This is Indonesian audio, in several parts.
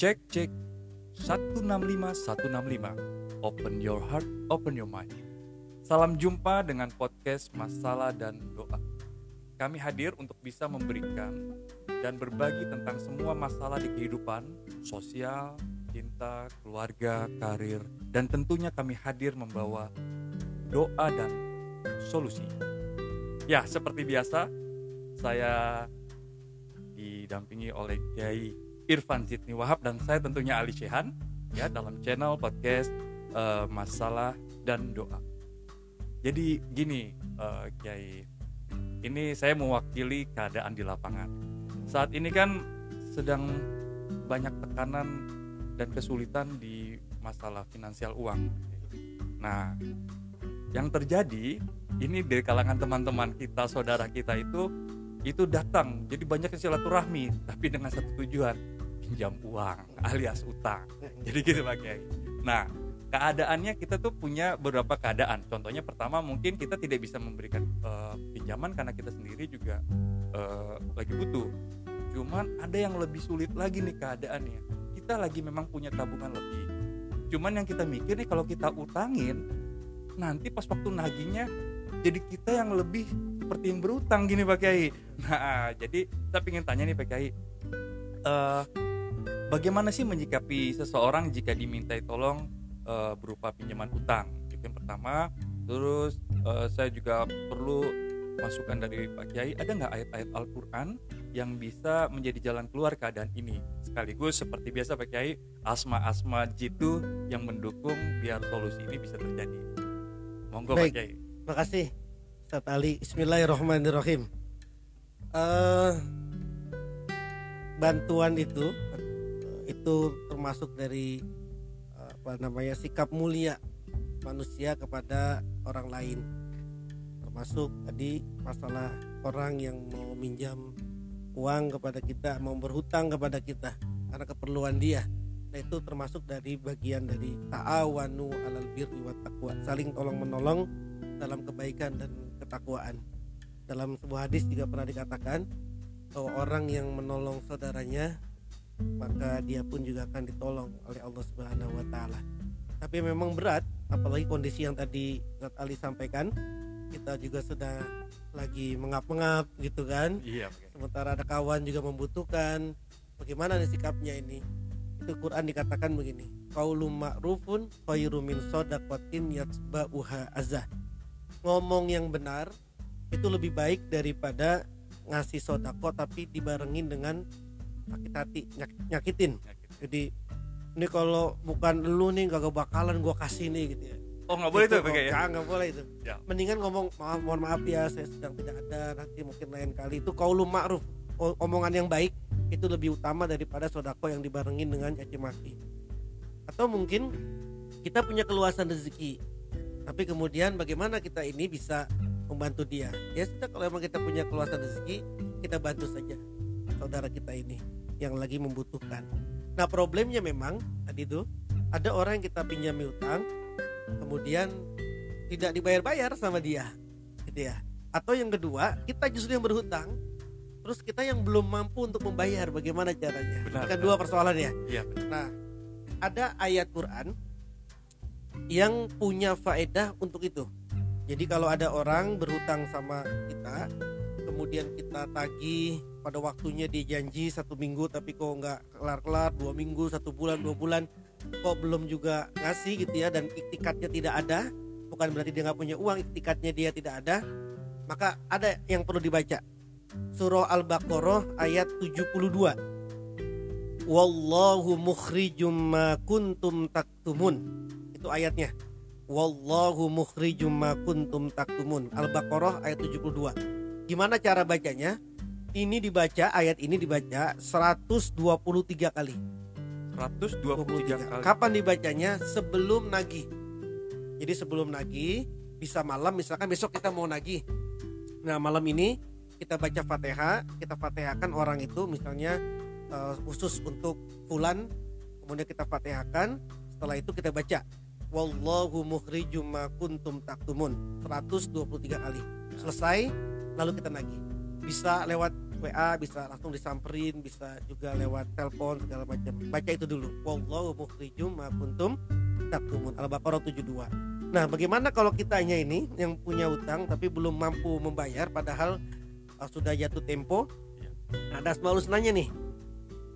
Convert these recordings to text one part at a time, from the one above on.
Cek cek 165 165. Open your heart, open your mind. Salam jumpa dengan podcast Masalah dan Doa. Kami hadir untuk bisa memberikan dan berbagi tentang semua masalah di kehidupan, sosial, cinta, keluarga, karir, dan tentunya kami hadir membawa doa dan solusi. Ya, seperti biasa, saya didampingi oleh Kiai Irfan Zidni Wahab dan saya tentunya Ali Shehan ya dalam channel podcast eh, Masalah dan Doa. Jadi gini, eh, Kiai, ini saya mewakili keadaan di lapangan. Saat ini kan sedang banyak tekanan dan kesulitan di masalah finansial uang. Nah, yang terjadi ini dari kalangan teman-teman kita, saudara kita itu itu datang. Jadi banyak silaturahmi, tapi dengan satu tujuan, pinjam uang alias utang. Jadi gitu Pak Kiai. Nah, keadaannya kita tuh punya beberapa keadaan. Contohnya pertama mungkin kita tidak bisa memberikan eh, pinjaman karena kita sendiri juga eh, lagi butuh. Cuman ada yang lebih sulit lagi nih keadaannya. Kita lagi memang punya tabungan lebih. Cuman yang kita mikir nih kalau kita utangin nanti pas waktu nagihnya jadi kita yang lebih seperti yang berutang gini Pak Kiai. Nah, jadi saya ingin tanya nih Pak Kiai. eh, bagaimana sih menyikapi seseorang jika dimintai tolong eh, berupa pinjaman utang? Itu yang pertama. Terus eh, saya juga perlu masukan dari Pak Kiai, ada nggak ayat-ayat Al-Quran yang bisa menjadi jalan keluar keadaan ini? Sekaligus seperti biasa Pak Kiai, asma-asma jitu yang mendukung biar solusi ini bisa terjadi. Monggo Pak Baik. Kiai. Terima kasih Ustaz Ali. Bismillahirrahmanirrahim. Eh, bantuan itu itu termasuk dari eh, apa namanya sikap mulia manusia kepada orang lain. Termasuk tadi masalah orang yang mau minjam uang kepada kita, mau berhutang kepada kita karena keperluan dia. Nah, itu termasuk dari bagian dari ta'awanu alal birri wat taqwa, saling tolong menolong dalam kebaikan dan ketakwaan. Dalam sebuah hadis juga pernah dikatakan bahwa orang yang menolong saudaranya maka dia pun juga akan ditolong oleh Allah Subhanahu wa taala. Tapi memang berat apalagi kondisi yang tadi Ustaz Ali sampaikan kita juga sudah lagi mengap-mengap gitu kan. Iya. Sementara ada kawan juga membutuhkan bagaimana nih sikapnya ini. Itu Quran dikatakan begini, qaulun ma'rufun khairum min shadaqatin yatba'uha azah. Ngomong yang benar itu lebih baik daripada ngasih sodako tapi dibarengin dengan sakit hati nyak- nyakitin. Jadi ini kalau bukan lu nih gak bakalan gua kasih nih gitu ya. Oh nggak boleh Itu tuh Pak Kiai ya? nggak boleh itu. Ya. mendingan ngomong maaf mohon maaf ya saya sedang tidak ada nanti mungkin lain kali. Itu kaulu ma'ruf. O- omongan yang baik itu lebih utama daripada sodako yang dibarengin dengan caci maki. Atau mungkin kita punya keluasan rezeki tapi kemudian bagaimana kita ini bisa membantu dia? Ya sudah kalau emang kita punya keluasan rezeki kita bantu saja saudara kita ini yang lagi membutuhkan. Nah problemnya memang tadi itu ada orang yang kita pinjami utang kemudian tidak dibayar-bayar sama dia gitu ya. Atau yang kedua kita justru yang berhutang terus kita yang belum mampu untuk membayar. Bagaimana caranya? Benar, kan benar. dua persoalan ya Iya. nah ada ayat Quran yang punya faedah untuk itu. Jadi kalau ada orang berhutang sama kita kemudian kita tagih pada waktunya dia janji satu minggu tapi kok nggak kelar-kelar dua minggu satu bulan dua bulan kok belum juga ngasih gitu ya dan iktikatnya tidak ada. Bukan berarti dia nggak punya uang iktikatnya dia tidak ada. Maka ada yang perlu dibaca. Surah al-baqarah ayat 72 wallahu mukhrijum ma kuntum taktumun. Itu ayatnya. Wallahu mukhrijum ma kuntum taktumun. Al-baqarah ayat 72 gimana cara bacanya ini dibaca ayat ini dibaca 123 kali 123 kali. Kapan dibacanya? Sebelum nagih. Jadi sebelum nagih bisa malam misalkan besok kita mau nagih. Nah, malam ini kita baca Fatihah, kita Fatihahkan orang itu misalnya eh, khusus untuk fulan kemudian kita Fatihahkan, setelah itu kita baca wallahu mukhrijum ma kuntum taktumun 123 kali. Selesai lalu kita nagih. Bisa lewat WA bisa langsung disamperin bisa juga lewat telepon segala macam. Baca itu dulu. Wallahu mukhrijum ma kuntum taktumun. Al-baqarah 72 nah bagaimana kalau kitanya ini yang punya utang tapi belum mampu membayar padahal uh, sudah jatuh tempo? Iya. nah, ada asmaul husnanya nih.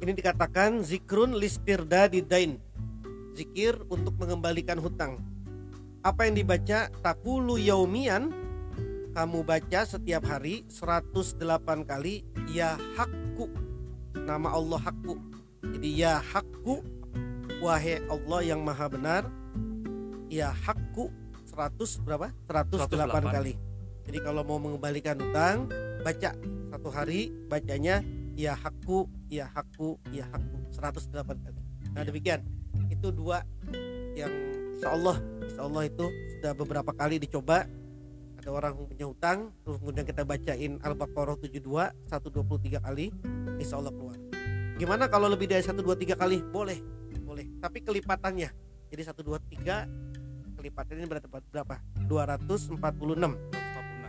Ini dikatakan zikrun listirda didain zikir untuk mengembalikan hutang. Apa yang dibaca? Takulu yaumian kamu baca setiap hari 108 kali ya hakku. Nama Allah hakku. Jadi ya hakku. Wahai Allah yang maha benar ya hakku. 100 berapa? 108, 108. kali. Jadi kalau mau mengembalikan utang baca satu hari bacanya ya hakku ya hakku ya hakku. 108 kali. Nah Iya. demikian. Itu dua yang insya Allah insya Allah itu sudah beberapa kali dicoba ada orang yang punya hutang terus kemudian kita bacain Al-Baqarah 72 123 kali insya Allah keluar. Gimana kalau lebih dari 123 kali? Boleh boleh. Tapi kelipatannya. Jadi 123 kelipatan ini berapa? Berapa? 246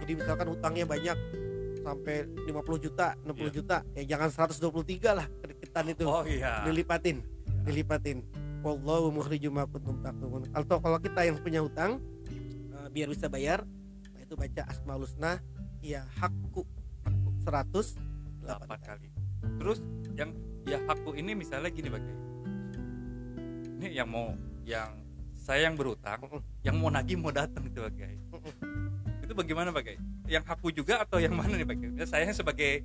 jadi misalkan hutangnya banyak sampai 50 juta 60 Iya. juta ya jangan 123 lah kedeketan itu. Oh iya. dilipatin dilipatin. Wallahu mukhrijum ma kuntum taktumun. Atau kalau kita yang punya hutang eh, biar bisa bayar itu baca asmaul husna ya hakku 100 8 kali. Terus yang ya hakku ini misalnya gini Pak Kiai. Ini yang mau yang saya yang berutang, Mm-mm. yang mau nagih mau datang itu Pak Kiai. Itu bagaimana Pak? Yang hakku juga atau yang mana nih Pak? Ya, saya sebagai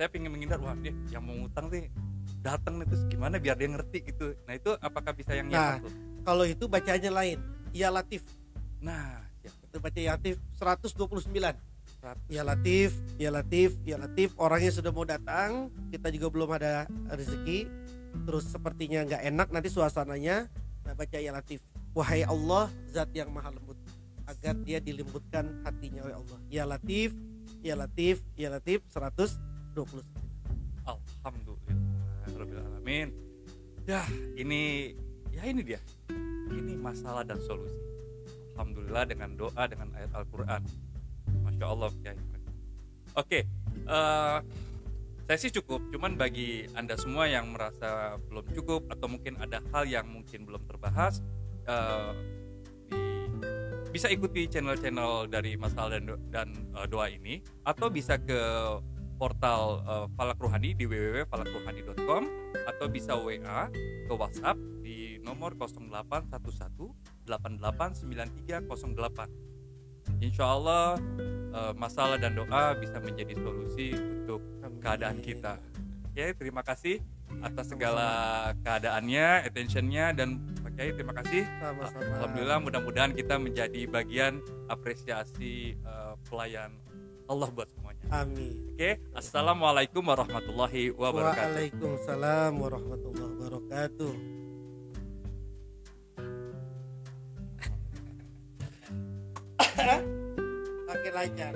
saya ingin menghindar wah dia yang mau ngutang sih datang nih terus gimana biar dia ngerti gitu. Nah, itu apakah bisa yang Nah. yang hakku? kalau itu bacanya lain ya latif Nah, itu baca ya latif 129 Seratus. ya latif ya latif ya latif orangnya sudah mau datang kita juga belum ada rezeki terus sepertinya nggak enak nanti suasananya nah baca ya latif wahai Allah zat yang maha lembut agar dia dilembutkan hatinya oleh Allah ya latif ya latif ya latif 120 Alhamdulillah alamin. Ya, ini ya ini dia. Ini masalah dan solusi. Alhamdulillah dengan doa dengan ayat Al-Qur'an. Masya Allah Kiai. Oke, eh, saya sih cukup. Cuman bagi anda semua yang merasa belum cukup atau mungkin ada hal yang mungkin belum terbahas, eh, di- bisa ikuti channel-channel dari masalah dan, dan eh, doa ini, atau bisa ke portal eh, Falak Ruhani di www.falakruhani.com atau bisa WA ke WhatsApp nomor 0811 889308. Insya Allah eh, masalah dan doa bisa menjadi solusi untuk keadaan kita. Oke, terima kasih atas segala keadaannya, attentionnya dan Pak Kiai terima kasih. sama-sama Alhamdulillah mudah-mudahan kita menjadi bagian apresiasi eh, pelayan Allah buat semuanya. amin Oke, assalamualaikum warahmatullahi wabarakatuh. Waalaikumsalam warahmatullahi wabarakatuh Makin lancar